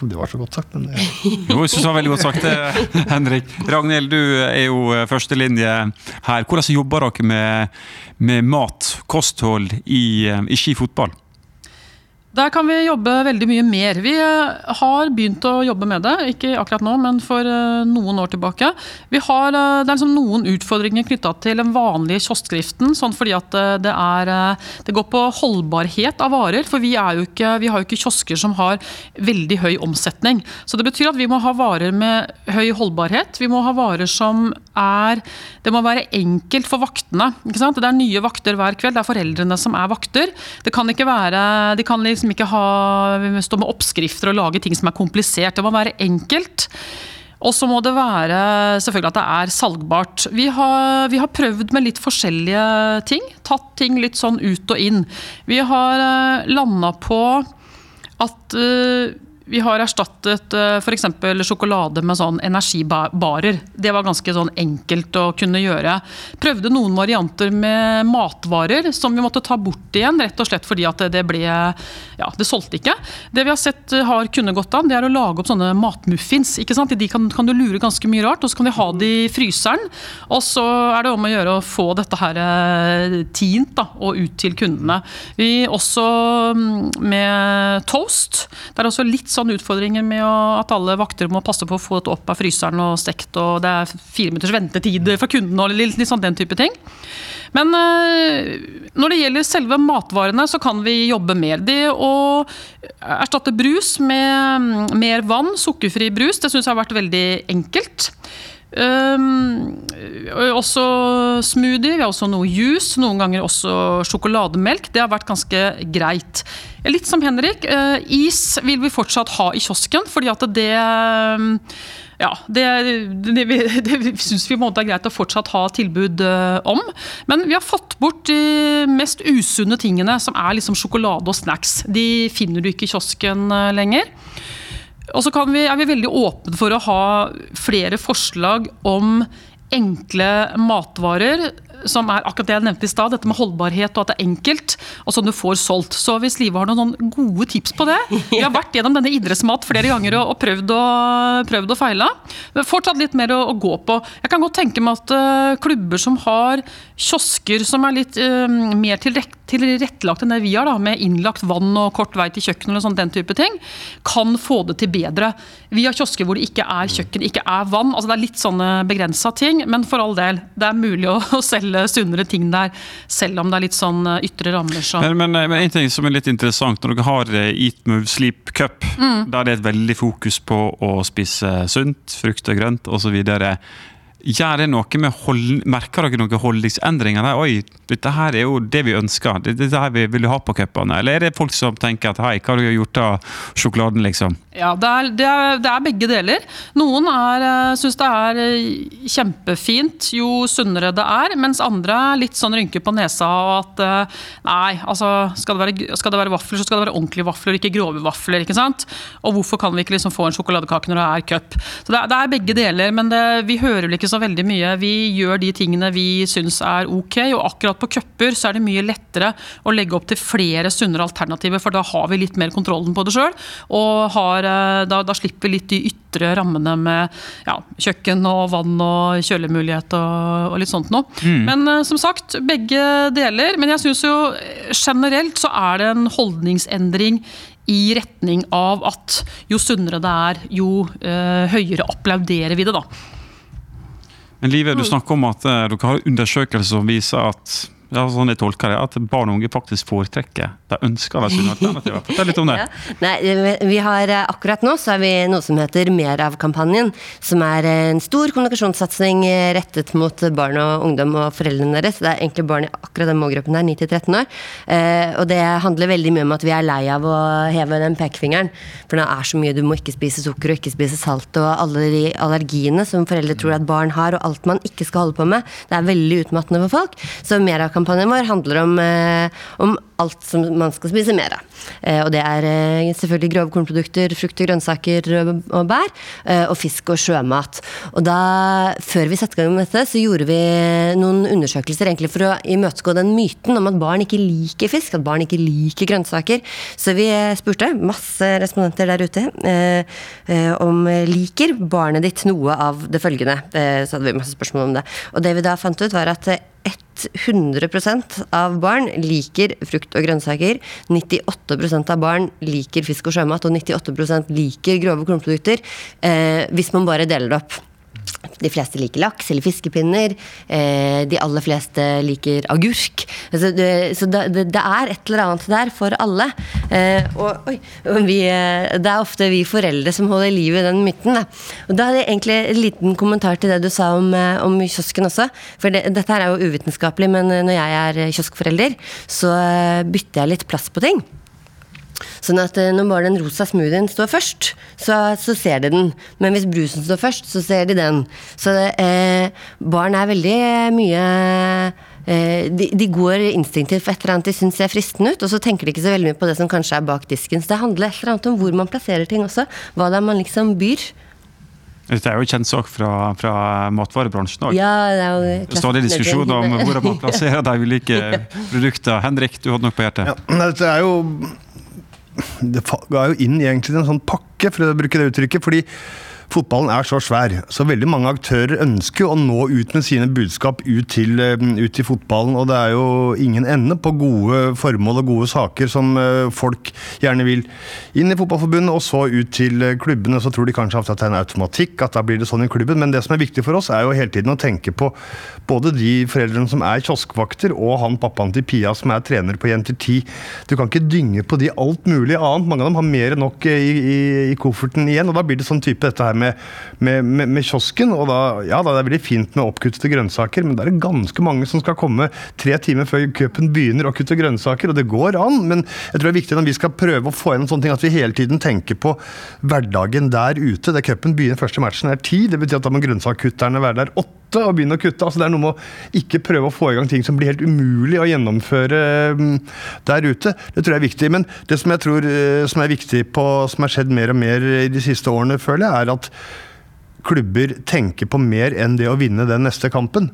Det var så godt sagt, men ja. Jo, jeg synes det var veldig godt sagt, eh, Henrik. Ragnhild, du er jo eh, førstelinje her. Hvordan jobber dere med, med mat, kosthold, i, i skifotball? Der kan vi jobbe veldig mye mer. Vi eh, har begynt å jobbe med det, ikke akkurat nå, men for eh, noen år tilbake. Vi har, eh, det er liksom noen utfordringer knytta til den vanlige kioskdriften. Sånn fordi at det, er, det går på holdbarhet av varer. For vi, ikke, vi, har jo ikke kiosker som har veldig høy omsetning. Så det betyr at vi må ha varer med høy holdbarhet. Vi må ha varer som er Det må være enkelt for vaktene. Det er nye vakter hver kveld. Det er foreldrene som er vakter. Det kan ikke være de kan liksom liksom ikke ha, stå med oppskrifter og lage ting som er komplisert. Det må være enkelt. Og så må det være selvfølgelig at det er salgbart. Vi har, vi har, prøvd med litt forskjellige ting. Tatt ting litt sånn ut og inn. Vi har eh, landa på at uh, vi har erstattet uh, f.eks. sjokolade med sånn energibarer. Det var ganske sånn enkelt å kunne gjøre. Prøvde noen varianter med matvarer som vi måtte ta bort igjen, rett og slett fordi at det ble Ja, det solgte ikke. Det vi har sett eh, har kunne gått an, det er å lage opp sånne matmuffins. ikke sant? De kan, kan du lure ganske mye rart, og så kan vi ha de i fryseren. Og så er det om å gjøre å få dette her eh, tint da, og ut til kundene. Vi også mm, med toast. Det er også litt sånn utfordringer med at alle vakter må passe på å få det opp av fryseren og stekt, og det er fire minutters ventetid for kunden og litt, litt sånn den type ting. Men øh, når det gjelder selve matvarene, så kan vi jobbe mer. Det å erstatte brus med mm, mer vann, sukkerfri brus, det syns jeg har vært veldig enkelt. Um, også smoothie, vi har også noe juice, noen ganger også sjokolademelk. Det har vært ganske greit. Litt som Henrik, uh, is vil vi fortsatt ha i kiosken, fordi at det um, ja, det, det, det, syns vi er greit å fortsatt ha tilbud uh, om. Men vi har fått bort de mest usunne tingene, som er liksom sjokolade og snacks. De finner du ikke i kiosken uh, lenger. Og så vi, er vi veldig åpne for å ha flere forslag om enkle matvarer som er akkurat det jeg nevnte i stad, dette med holdbarhet og at det er enkelt, og som du får solgt. Så hvis Live har noen gode tips på det Vi har vært gjennom denne idrettsmat flere ganger og, prøvd å, prøvd å feile. Fortsatt litt mer å, å, gå på. Jeg kan godt tenke meg at uh, klubber som har kiosker som er litt uh, mer tilrettelagt tilrettelagt enn det vi har, da, med innlagt vann og kort vei til kjøkken, eller sånn, den type ting, kan få det til bedre. Vi har kiosker hvor det ikke er kjøkken, ikke er vann. altså Det er litt sånne begrensa ting, men for all del. Det er mulig å, å, selge sunnere ting der, selv om det er litt sånn eh, ytre rammer. Så. Men, men, men, en ting som er litt interessant, når dere har eh, Eat Move Sleep Cup, mm. da er det et veldig fokus på å spise sunt, frukt og grønt osv. Gjør det noe med hold, Merker dere noen holdningsendringer? Oi, dette her er jo det vi ønsker. Dette her vi vil ha på cupene. Eller er det folk som tenker at hei, hva har du gjort av sjokoladen, liksom? Ja, det er, det er, det er begge deler. Noen eh, syns det er eh, kjempefint jo sunnere det er, mens andre litt sånn rynker på nesa og at eh, nei, altså skal det, være, skal det være vafler, så skal det være ordentlige vafler, ikke grove vafler. ikke sant? Og hvorfor kan vi ikke liksom få en sjokoladekake når det er cup? Så det det er begge deler, men vi hører vel ikke så så veldig mye. Vi gjør de tingene vi syns er ok, og akkurat på cuper så er det mye lettere å legge opp til flere sunnere alternativer, for da har vi litt mer kontrollen på det sjøl. Og har, eh, da, da, slipper vi litt de ytre rammene med ja, kjøkken og vann og kjølemulighet og, og litt sånt noe. Mm. Men uh, som sagt, begge deler. Men jeg syns jo generelt så er det en holdningsendring i retning av at jo sunnere det er, jo uh, høyere applauderer vi det, da. Men Live, du snakker om at uh, dere har undersøkelser som viser at ja, sånn jeg tolker det, at barn og unge faktisk foretrekker De ønsker være sunne alternativer. Fortell litt om det. Ja. Nei, vi har eh, Akkurat nå så har vi noe som heter Mer av-kampanjen. Som er en stor kommunikasjonssatsing eh, rettet mot barn og ungdom og foreldrene deres. Det er egentlig barn i akkurat den målgruppen der, 9-13 år. Eh, og det handler veldig mye om at vi er lei av å heve den pekefingeren. For det er så mye du må ikke spise sukker og ikke spise salt og alle de allergiene som foreldre tror at barn har, og alt man ikke skal holde på med. Det er veldig utmattende for folk. Så Mer av kampanjen vår handler om, eh, om alt som man skal spise mer av. Eh, og det er eh, selvfølgelig grove kornprodukter, frukt og grønnsaker og bær, og fisk og sjømat. Og da, før vi satte i gang med dette, så gjorde vi noen undersøkelser egentlig for å imøtegå den myten om at barn ikke liker fisk, at barn ikke liker grønnsaker. Så vi spurte masse respondenter der ute om liker barnet ditt noe av det følgende. Så hadde vi masse spørsmål om det. Og det vi da fant ut, var at 100% av barn liker frukt og grønnsaker. 98% av barn liker fisk og sjømat, og 98% liker grove kornprodukter. Eh, hvis man bare deler det opp. De fleste liker laks eller fiskepinner. Eh, de aller fleste liker agurk. Altså, det, så det, det, er et eller annet der for alle. Eh, og oi, vi, eh, det er ofte vi foreldre som holder liv i den myten. Da. Og da hadde jeg egentlig en liten kommentar til det du sa om, om kiosken også. For det, dette er jo uvitenskapelig, men når jeg er kioskforelder, så bytter jeg litt plass på ting. Sånn at eh, når bare den rosa smoothien står først, så, så, ser de den. Men hvis brusen står først, så ser de den. Så eh, barn er veldig mye eh, de, de, går instinktivt for et eller annet de syns ser fristende ut, og så tenker de ikke så veldig mye på det som kanskje er bak disken. Så det handler et eller annet om hvor man plasserer ting også. Hva det er man liksom byr. Dette er jo kjent sak fra, fra matvarebransjen òg. Ja, det er Stadig diskusjon om hvor man plasserer de ulike produktene. Henrik, du hadde noe på hjertet? Ja, dette er jo det ga jo inn egentlig en sånn pakke, for å bruke det uttrykket. fordi fotballen er så svær, så veldig mange aktører ønsker å nå ut med sine budskap ut til, eh, ut til fotballen. Og det er jo ingen ende på gode formål og gode saker som eh, folk gjerne vil inn i Fotballforbundet, og så ut til eh, klubbene. Så tror de kanskje at det er en automatikk, at da blir det sånn i klubben. Men det som er viktig for oss, er jo hele tiden å tenke på både de foreldrene som er kioskvakter, og han pappaen til Pia som er trener på Jenter 10. Du kan ikke dynge på de alt mulig annet. Mange av dem har mer enn nok i, i, i kofferten igjen. og Da blir det sånn type dette her med, med, med, med kiosken. og da, ja, da er det veldig fint med oppkuttede grønnsaker, men det er ganske mange som skal komme tre timer før cupen begynner å kutte grønnsaker, og det går an. Men jeg tror det er viktig når vi skal prøve å få gjennom sånne ting, at vi hele tiden tenker på hverdagen der ute. Der cupen begynner første matchen er ti. Det betyr at da må grønnsakkutterne være der åtte og begynne å kutte. altså Det er noe med å ikke prøve å få i gang ting som blir helt umulig å gjennomføre mm, der ute. Det tror jeg er viktig. Men det som jeg tror eh, som er viktig på, som har skjedd mer og mer i de siste årene, føler jeg, er at klubber tenker på mer enn det å vinne den neste kampen.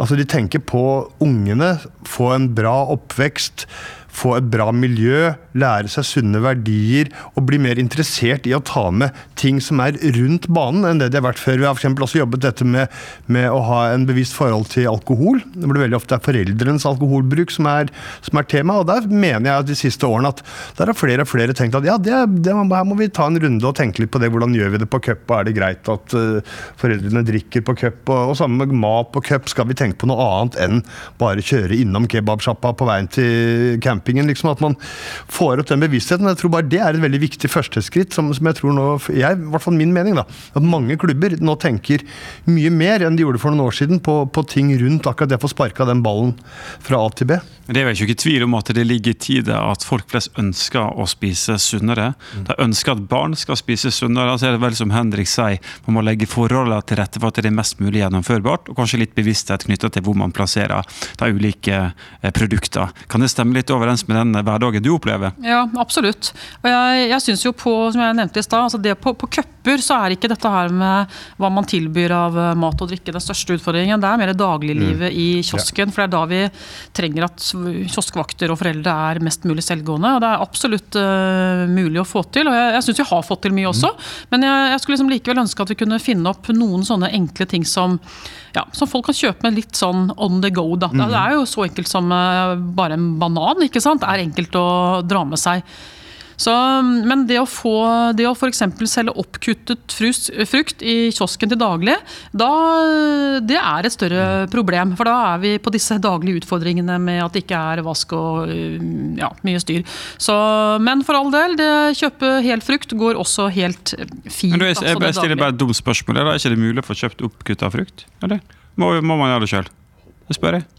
Altså De tenker på ungene, få en bra oppvekst få et bra miljø, lære seg sunne verdier og bli mer interessert i å ta med ting som er rundt banen, enn det de har vært før. Vi har for også jobbet dette med, med, å ha en bevisst forhold til alkohol. Det blir veldig ofte er foreldrenes alkoholbruk som er, som er, tema. og Der mener jeg at de siste årene at der har flere og flere tenkt at ja, det, det, her må vi ta en runde og tenke litt på det. Hvordan gjør vi det på cup? og Er det greit at uh, foreldrene drikker på cup? Og, og sammen med mat på cup skal vi tenke på noe annet enn bare kjøre innom kebabsjappa på veien til camp campingen. Liksom, at man får opp den bevisstheten. Jeg tror bare Det er et veldig viktig førsteskritt, som, som jeg tror nå jeg, i hvert fall min mening da, At mange klubber nå tenker mye mer enn de gjorde for noen år siden på, på ting rundt akkurat det å få sparka den ballen fra A til B. Det er vel ikke tvil om at det ligger i tide at folk flest ønsker å spise sunnere. Mm. De ønsker at barn skal spise sunnere. Så er det vel som Henrik sier, man må legge forholdene til rette for at det er mest mulig gjennomførbart, og kanskje litt bevissthet knytta til hvor man plasserer de ulike eh, produktene. Kan det stemme litt overens med den hverdagen du opplever? Ja, absolutt. Og jeg, jeg synes jo på, som jeg nevnte i stad, altså det på, på cuper så er ikke dette her med hva man tilbyr av eh, mat og drikke den største utfordringen. Det er mer dagliglivet mm. i kiosken. For det er da vi trenger at kioskvakter og foreldre er mest mulig selvgående. og Det er absolutt uh, mulig å få til. og Jeg, jeg syns vi har fått til mye også. Mm. Men jeg, jeg skulle liksom likevel ønske at vi kunne finne opp noen sånne enkle ting som, ja, som folk kan kjøpe med litt sånn on the go. Da. Mm. Det er jo så enkelt som uh, bare en banan. ikke sant? Det er enkelt å dra med seg. Så, men det å få det å f.eks. selge oppkuttet frukt i kiosken til daglig, da, det er et større problem. For da er vi på disse daglige utfordringene med at det ikke er vask og ja, mye styr. Så, men for all del, det kjøpe hel frukt går også helt fint. Men du, jeg, jeg, jeg stiller bare et dumt spørsmål. Er det ikke mulig å få kjøpt oppkutta frukt? Eller må, må man gjøre det sjøl? Det spør jeg.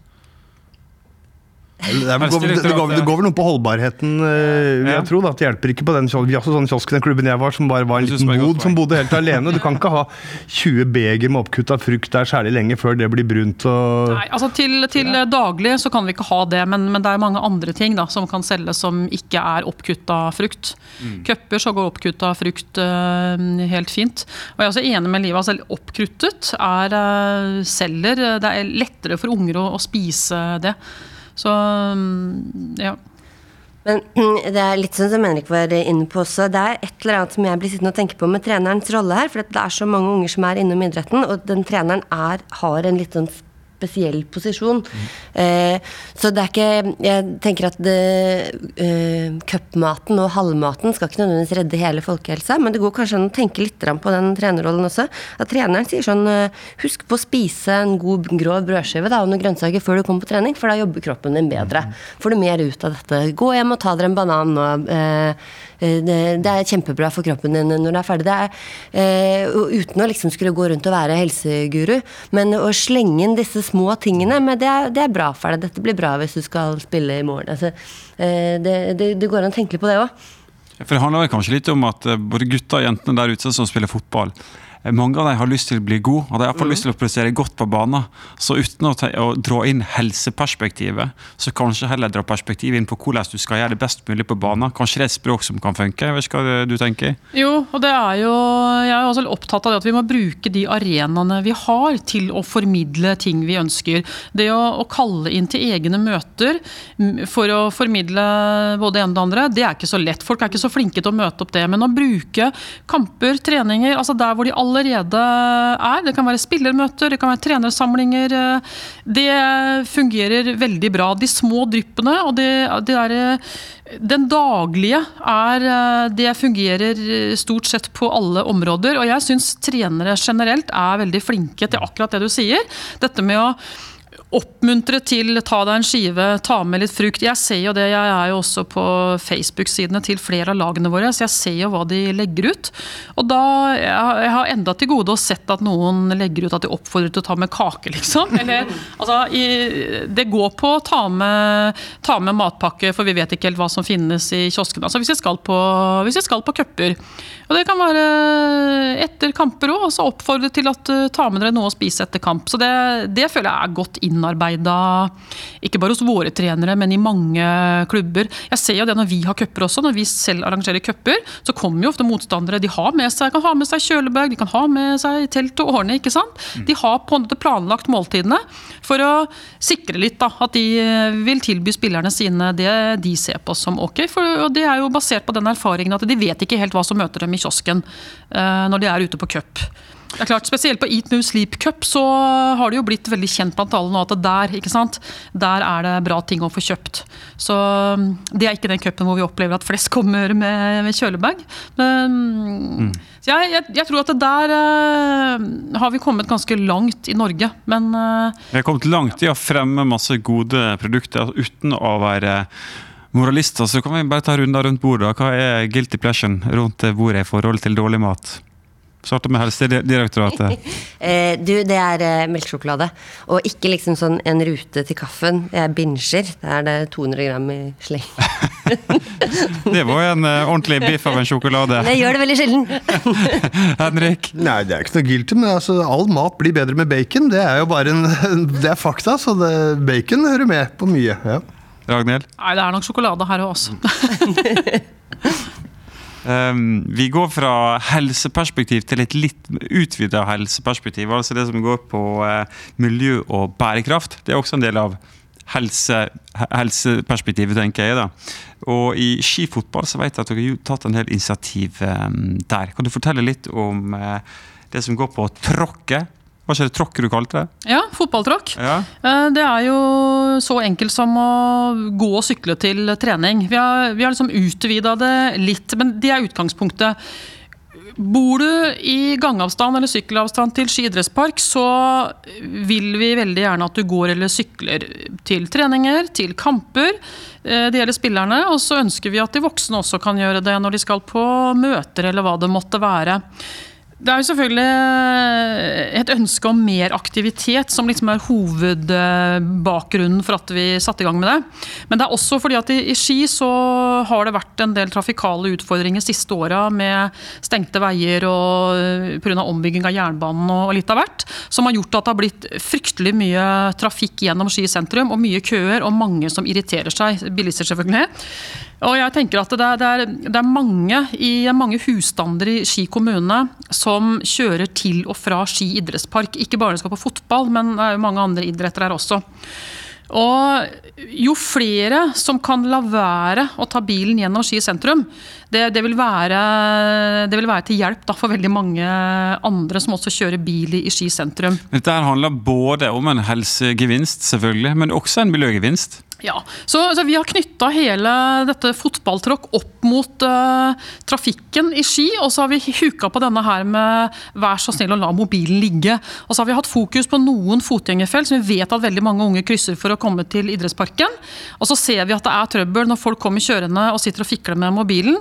Det, er, det, går, det, går, det, går, vel noe på holdbarheten, uh, jeg tror. Da, det hjelper ikke på den Vi sånn kiosken den klubben jeg var, som bare var en liten bod som bodde helt alene. Du kan ikke ha 20 beger med oppkutta frukt der særlig lenge før det blir brunt. Og... Nei, altså til, til ja. daglig så kan vi ikke ha det, men, men, det er mange andre ting da, som kan selges som ikke er oppkutta frukt. Mm. Cuper så går oppkutta frukt uh, helt fint. Og jeg er også enig med Liva. Selv oppkruttet er uh, selger. Det er lettere for unger å, å spise det. Så mm, ja. Men det er litt sånn som Henrik var inne på også. Det er et eller annet som jeg blir sittende og tenke på med trenerens rolle her. For det er så mange unger som er innom idretten, og den treneren er, har en litt sånn spesiell posisjon. Mm. Eh, så det er ikke Jeg tenker at eh, cupmaten og halvmaten skal ikke nødvendigvis redde hele folkehelsa, men det går kanskje an å tenke litt på den trenerrollen også. At treneren sier sånn eh, Husk på å spise en god grov brødskive da, og noen grønnsaker før du kommer på trening, for da jobber kroppen din bedre. Mm. Får du mer ut av dette. Gå hjem og ta dere en banan. Eh, Eh, det, det, er kjempebra for kroppen din når du er ferdig. Det er, uh, uten å liksom skulle gå rundt og være helseguru. Men å slenge inn disse små tingene, men det er, det er bra for deg. Dette blir bra hvis du skal spille i morgen. Altså, uh, det, det, går an å tenke litt på det òg. For Det handler kanskje litt om at både gutter og jentene der ute som spiller fotball, mange av dem har lyst til å bli gode, og de har iallfall Mm. lyst til å prestere godt på banen. Så uten å, ta, å dra inn helseperspektivet, så kanskje heller dra perspektivet inn på hvordan du skal gjøre det best mulig på banen. Kanskje det er et språk som kan funke? Jeg vet ikke hva du tenker? Jo, og det er jo Jeg er også opptatt av det at vi må bruke de arenaene vi har til å formidle ting vi ønsker. Det å, å kalle inn til egne møter for å formidle både det ene og det andre, det er ikke så lett. Folk er ikke så flinke til å møte opp det. Men å bruke kamper, treninger, altså der hvor de allerede er, det kan være spillermøter, det kan være trenersamlinger, det fungerer veldig bra. De små dryppene og det, det der, den daglige er Det fungerer stort sett på alle områder. Og jeg syns trenere generelt er veldig flinke til akkurat det du sier. Dette med å oppmuntre til ta deg en skive, ta med litt frukt. Jeg ser jo det, jeg er jo også på Facebook-sidene til flere av lagene våre, så jeg ser jo hva de legger ut. Og da, Jeg har- enda til gode å sett at noen legger ut at de oppfordrer til å ta med kake, liksom. Eller, altså, i, det går på å ta med, ta med matpakke, for vi vet ikke helt hva som finnes i kioskene. Altså, hvis jeg skal på, hvis jeg skal på cuper. Og det kan være etter kamper òg, altså oppfordre til at uh, ta med dere noe å spise etter kamp. Så det, det føler jeg er godt innarbeida, ikke bare hos våre trenere, men i mange klubber. Jeg ser jo det når vi har cuper også, når vi selv arrangerer cuper, så kommer jo ofte motstandere. De har med seg, kan ha med seg kjølebag, de kan ha med seg telt og årene. ikke sant? De har på en måte planlagt måltidene for å sikre litt da, at de eh, vil tilby spillerne sine det de ser på som ok. For, og det er jo basert på den erfaringen at de vet ikke helt hva som møter dem i kiosken eh, når de er ute på cup. Det er klart, Spesielt på Eat Move Sleep Cup så har det jo blitt veldig kjent blant alle nå at der ikke sant? Der er det bra ting å få kjøpt. Så mm, Det er ikke den cupen hvor vi opplever at flest kommer med, med kjølebag. Men, så jeg, jeg, jeg tror at der uh, har vi kommet ganske langt i Norge. Men uh, Vi har kommet langt i å fremme masse gode produkter uten å være moralister. Så kan vi bare ta runder rundt bordet. Hva er guilty pleasure rundt bordet i forhold til dårlig mat? Starte med Helsedirektoratet. Eh, du, det er eh, melkesjokolade. Og ikke liksom sånn en rute til kaffen. Jeg binsjer. Det er det 200 gram i sleng. Det var jo en eh, ordentlig biff av en sjokolade. Det gjør det veldig sjelden. Henrik? Nei, det er ikke noe guilty, men altså, all mat blir bedre med bacon. Det er jo bare en, det er fakta, så det, bacon hører med på mye. ja. Ragnhild? nei, det er nok sjokolade her også. Um, vi går fra helseperspektiv til et litt utvida helseperspektiv. Altså det som går på uh, miljø og bærekraft. Det er også en del av helse, helseperspektivet, tenker jeg. da. Og i skifotball så vet jeg at dere har tatt en del initiativ um, der. Kan du fortelle litt om uh, det som går på tråkket? Var skjer, tråkker du kalte det? Ja, fotballtråkk. Ja. Eh, Det er jo så enkelt som å gå og sykle til trening. Vi har, vi har liksom utvida det litt, men det er utgangspunktet. Bor du i gangavstand eller sykkelavstand til skiidrettspark, så vil vi veldig gjerne at du går eller sykler til treninger, til kamper. Eh, Det gjelder spillerne, og så ønsker vi at de voksne også kan gjøre det når de skal på møter eller hva det måtte være. Det er jo selvfølgelig et ønske om mer aktivitet som liksom er hovedbakgrunnen for at vi satte i gang med det. Men det er også fordi at i, Ski så har det vært en del trafikale utfordringer siste åra med stengte veier og pga. ombygging av jernbanen og litt av hvert, som har gjort at det har blitt fryktelig mye trafikk gjennom Ski sentrum, og mye køer og mange som irriterer seg. Bilister, selvfølgelig. Og jeg tenker at det er, det er, det er mange, i, mange husstander i Ski kommune som kjører til og fra Ski idrettspark. Ikke bare skal på fotball, men det er jo mange andre idretter her også. Og jo flere som kan la være å ta bilen gjennom Ski sentrum, det, det, vil, være, det vil være til hjelp da, for veldig mange andre som også kjører bil i, Ski sentrum. Dette handler både om en helsegevinst, selvfølgelig, men også en miljøgevinst. Ja, så, så Vi har knytta hele dette fotballtråkk opp mot uh, trafikken i Ski. Og så har vi huka på denne her med 'vær så snill å la mobilen ligge'. Og så har vi hatt fokus på noen fotgjengerfelt som vi vet at veldig mange unge krysser for å komme til idrettsparken. Og så ser vi at det er trøbbel når folk kommer kjørende og sitter og fikler med mobilen.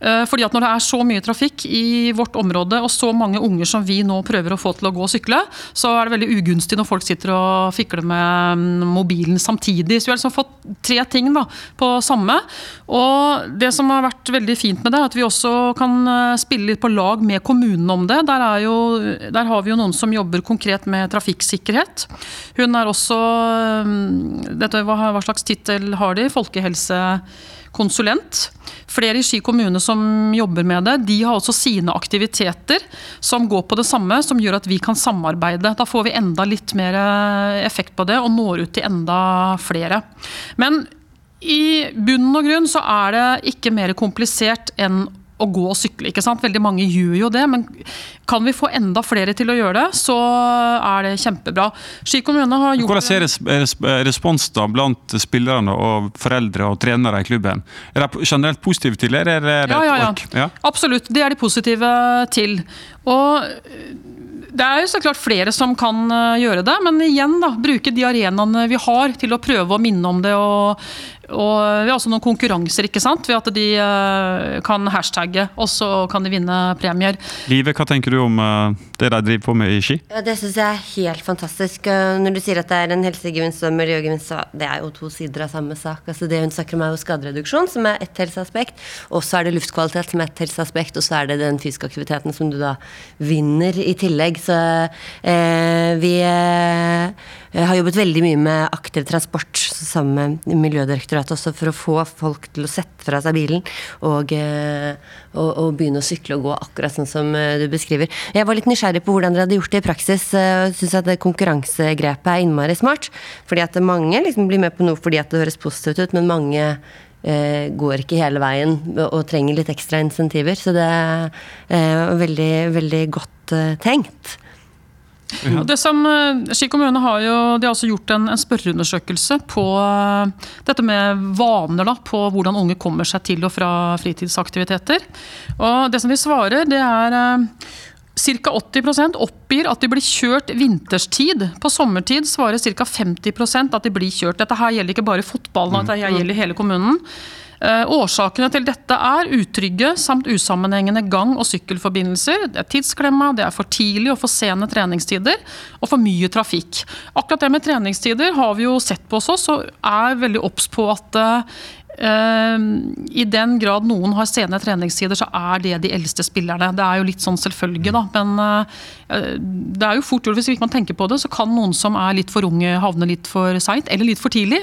Eh, fordi at Når det er så mye trafikk i vårt område og så mange unger som vi nå prøver å få til å gå og sykle, så er det veldig ugunstig når folk sitter og fikler med mm, mobilen samtidig. Så vi har liksom fått tre ting da, på samme. Og Det som har vært veldig fint med det, er at vi også kan eh, spille litt på lag med kommunen om det. Der, jo, der har vi jo noen som jobber konkret med trafikksikkerhet. Hun er også mm, dette, Hva, hva slags tittel har de? Folkehelse konsulent. Flere i Ski kommune som jobber med det, de har også sine aktiviteter som går på det samme, som gjør at vi kan samarbeide. Da får vi enda litt mer eh, effekt på det og når ut til enda flere. Men i bunn og grunn så er det ikke mer komplisert enn å gå og sykle. ikke sant? Veldig mange gjør jo det, men kan vi få enda flere til å gjøre det, så er det kjempebra. Ski kommune har gjort Hvordan er respons da blant spillerne og foreldre og trenere i klubben? Er de generelt positive til det, er det ja, ja, ja. ja? Absolutt, det er de positive til. Og det er jo så klart flere som kan eh, gjøre det, men igjen da, bruke de arenaene vi har til å prøve å minne om det. og og vi har også noen konkurranser ikke sant? ved at de uh, kan hashtagge, og så kan de vinne premier. Live, hva tenker du om uh, det de driver på med i ski? Ja, det syns jeg er helt fantastisk. Uh, når du sier at det er en helsegevinst og en miljøgevinst, så det er jo to sider av samme sak. Altså Det hun snakker om er jo skadereduksjon, som er ett helseaspekt. Og så er det luftkvalitet, som er ett helseaspekt. Og så er det den fysiske aktiviteten som du da vinner i tillegg. Så vi jeg har jobbet veldig mye med aktiv transport sammen med Miljødirektoratet også for å få folk til å sette fra seg bilen og, eh, og, og begynne å sykle og gå akkurat sånn som eh, du beskriver. Jeg var litt nysgjerrig på hvordan dere hadde gjort det i praksis. Jeg syns at konkurransegrepet er innmari smart. Fordi at mange liksom blir med på noe fordi at det høres positivt ut, men mange eh, går ikke hele veien og trenger litt ekstra insentiver. Så det er eh, veldig, veldig godt eh, tenkt. Ja. Det som, eh, Ski kommune har jo de har også gjort en, en spørreundersøkelse på uh, dette med vaner. Da, på hvordan unge kommer seg til og fra fritidsaktiviteter. Og Det som vi svarer, det er uh, Ca. 80% oppgir at de blir kjørt vinterstid. På sommertid svarer ca. 50% at de blir kjørt. Dette her gjelder ikke bare fotballen, dette gjelder hele kommunen. Eh, årsakene til dette er utrygge samt usammenhengende gang- og sykkelforbindelser. Det er tidsklemma, det er for tidlig og for sene treningstider og for mye trafikk. Akkurat det med treningstider har vi jo sett på hos oss og er veldig obs på at Uh, I den grad noen har sene treningstider, så er det de eldste spillerne. Det er jo litt sånn selvfølge, da. Men uh, det er jo fort gjort, hvis ikke man tenker på det, så kan noen som er litt for unge, havne litt for seint eller litt for tidlig.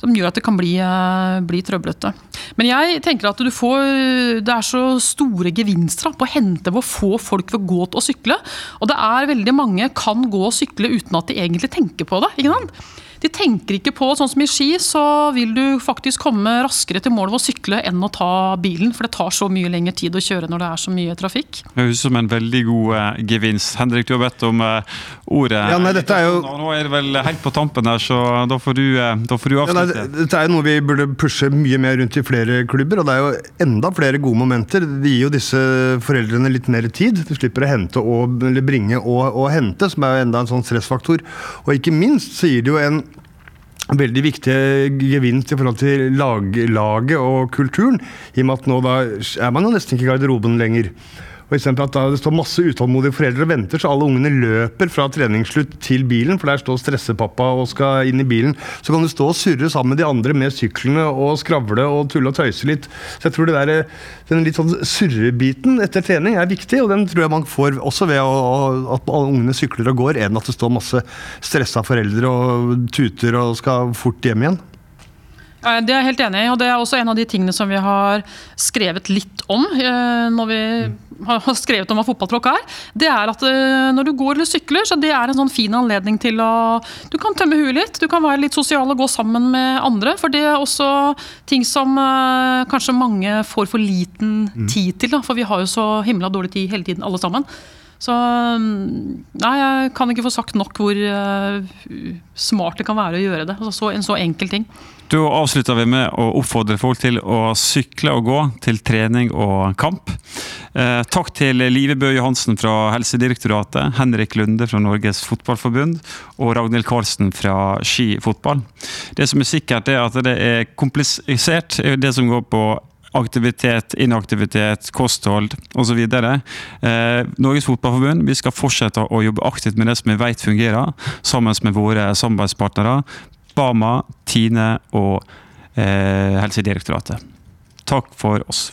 Som gjør at det kan bli, eh, bli trøblete. Men jeg tenker at får, det er så store gevinster på å hente ved å få folk ved å gå til å sykle. Og det er veldig mange kan gå og sykle uten at de egentlig tenker på det. ikke sant? De tenker ikke på sånn som i ski, så vil du faktisk komme raskere til mål ved å sykle enn å ta bilen. For det tar så mye lengre tid å kjøre når det er så mye trafikk. Det høres ut som en veldig god uh, gevinst. Henrik, du har bedt om uh, ordet. Ja, nei, dette er jo... Nå er det vel helt på tampen her, så da får du, uh, da får du avslutte. Ja, nei, dette er jo noe vi burde pushe mye mer rundt i flere klubber, og det er jo enda flere gode momenter. Det gir jo disse foreldrene litt mer tid. Du slipper å hente og, eller bringe og, og hente, som er jo enda en sånn stressfaktor. Og ikke minst så gir det jo en veldig viktig gevinst i forhold til lag, laget og kulturen. I og med at nå da er man jo nesten ikke i garderoben lenger. Og eksempel at Det står masse utålmodige foreldre og venter, så alle ungene løper fra treningsslutt til bilen, for der står stressepappa og skal inn i bilen. Så kan du stå og surre sammen med de andre med syklene og skravle og tulle og tøyse litt. Så jeg tror det der, den litt sånn surrebiten etter trening er viktig, og den tror jeg man får også ved å, at alle ungene sykler og går, enn at det står masse stressa foreldre og tuter og skal fort hjem igjen. Det er jeg helt enig i, og det er også en av de tingene som vi har skrevet litt om eh, når vi har skrevet om hva fotballtråkk er. Det er at eh, når du går eller sykler, så det er en sånn fin anledning til å Du kan tømme huet litt, du kan være litt sosial og gå sammen med andre. For det er også ting som eh, kanskje mange får for liten mm. tid til. Da, for vi har jo så himla dårlig tid hele tiden, alle sammen. Så nei, jeg kan ikke få sagt nok hvor smart det kan være å gjøre det. Altså, så, en så enkel ting. Da avslutter vi med å oppfordre folk til å sykle og gå til trening og kamp. Eh, takk til Live Bø Johansen fra Helsedirektoratet, Henrik Lunde fra Norges Fotballforbund og Ragnhild Karlsen fra Ski Fotball. Det som er sikkert, er at det er komplisert, det som går på aktivitet, inaktivitet, kosthold osv. Eh, Norges Fotballforbund vi skal fortsette å jobbe aktivt med det som vi vet fungerer, sammen med våre samarbeidspartnere. Bama, Tine og eh, Helsedirektoratet. Takk for oss.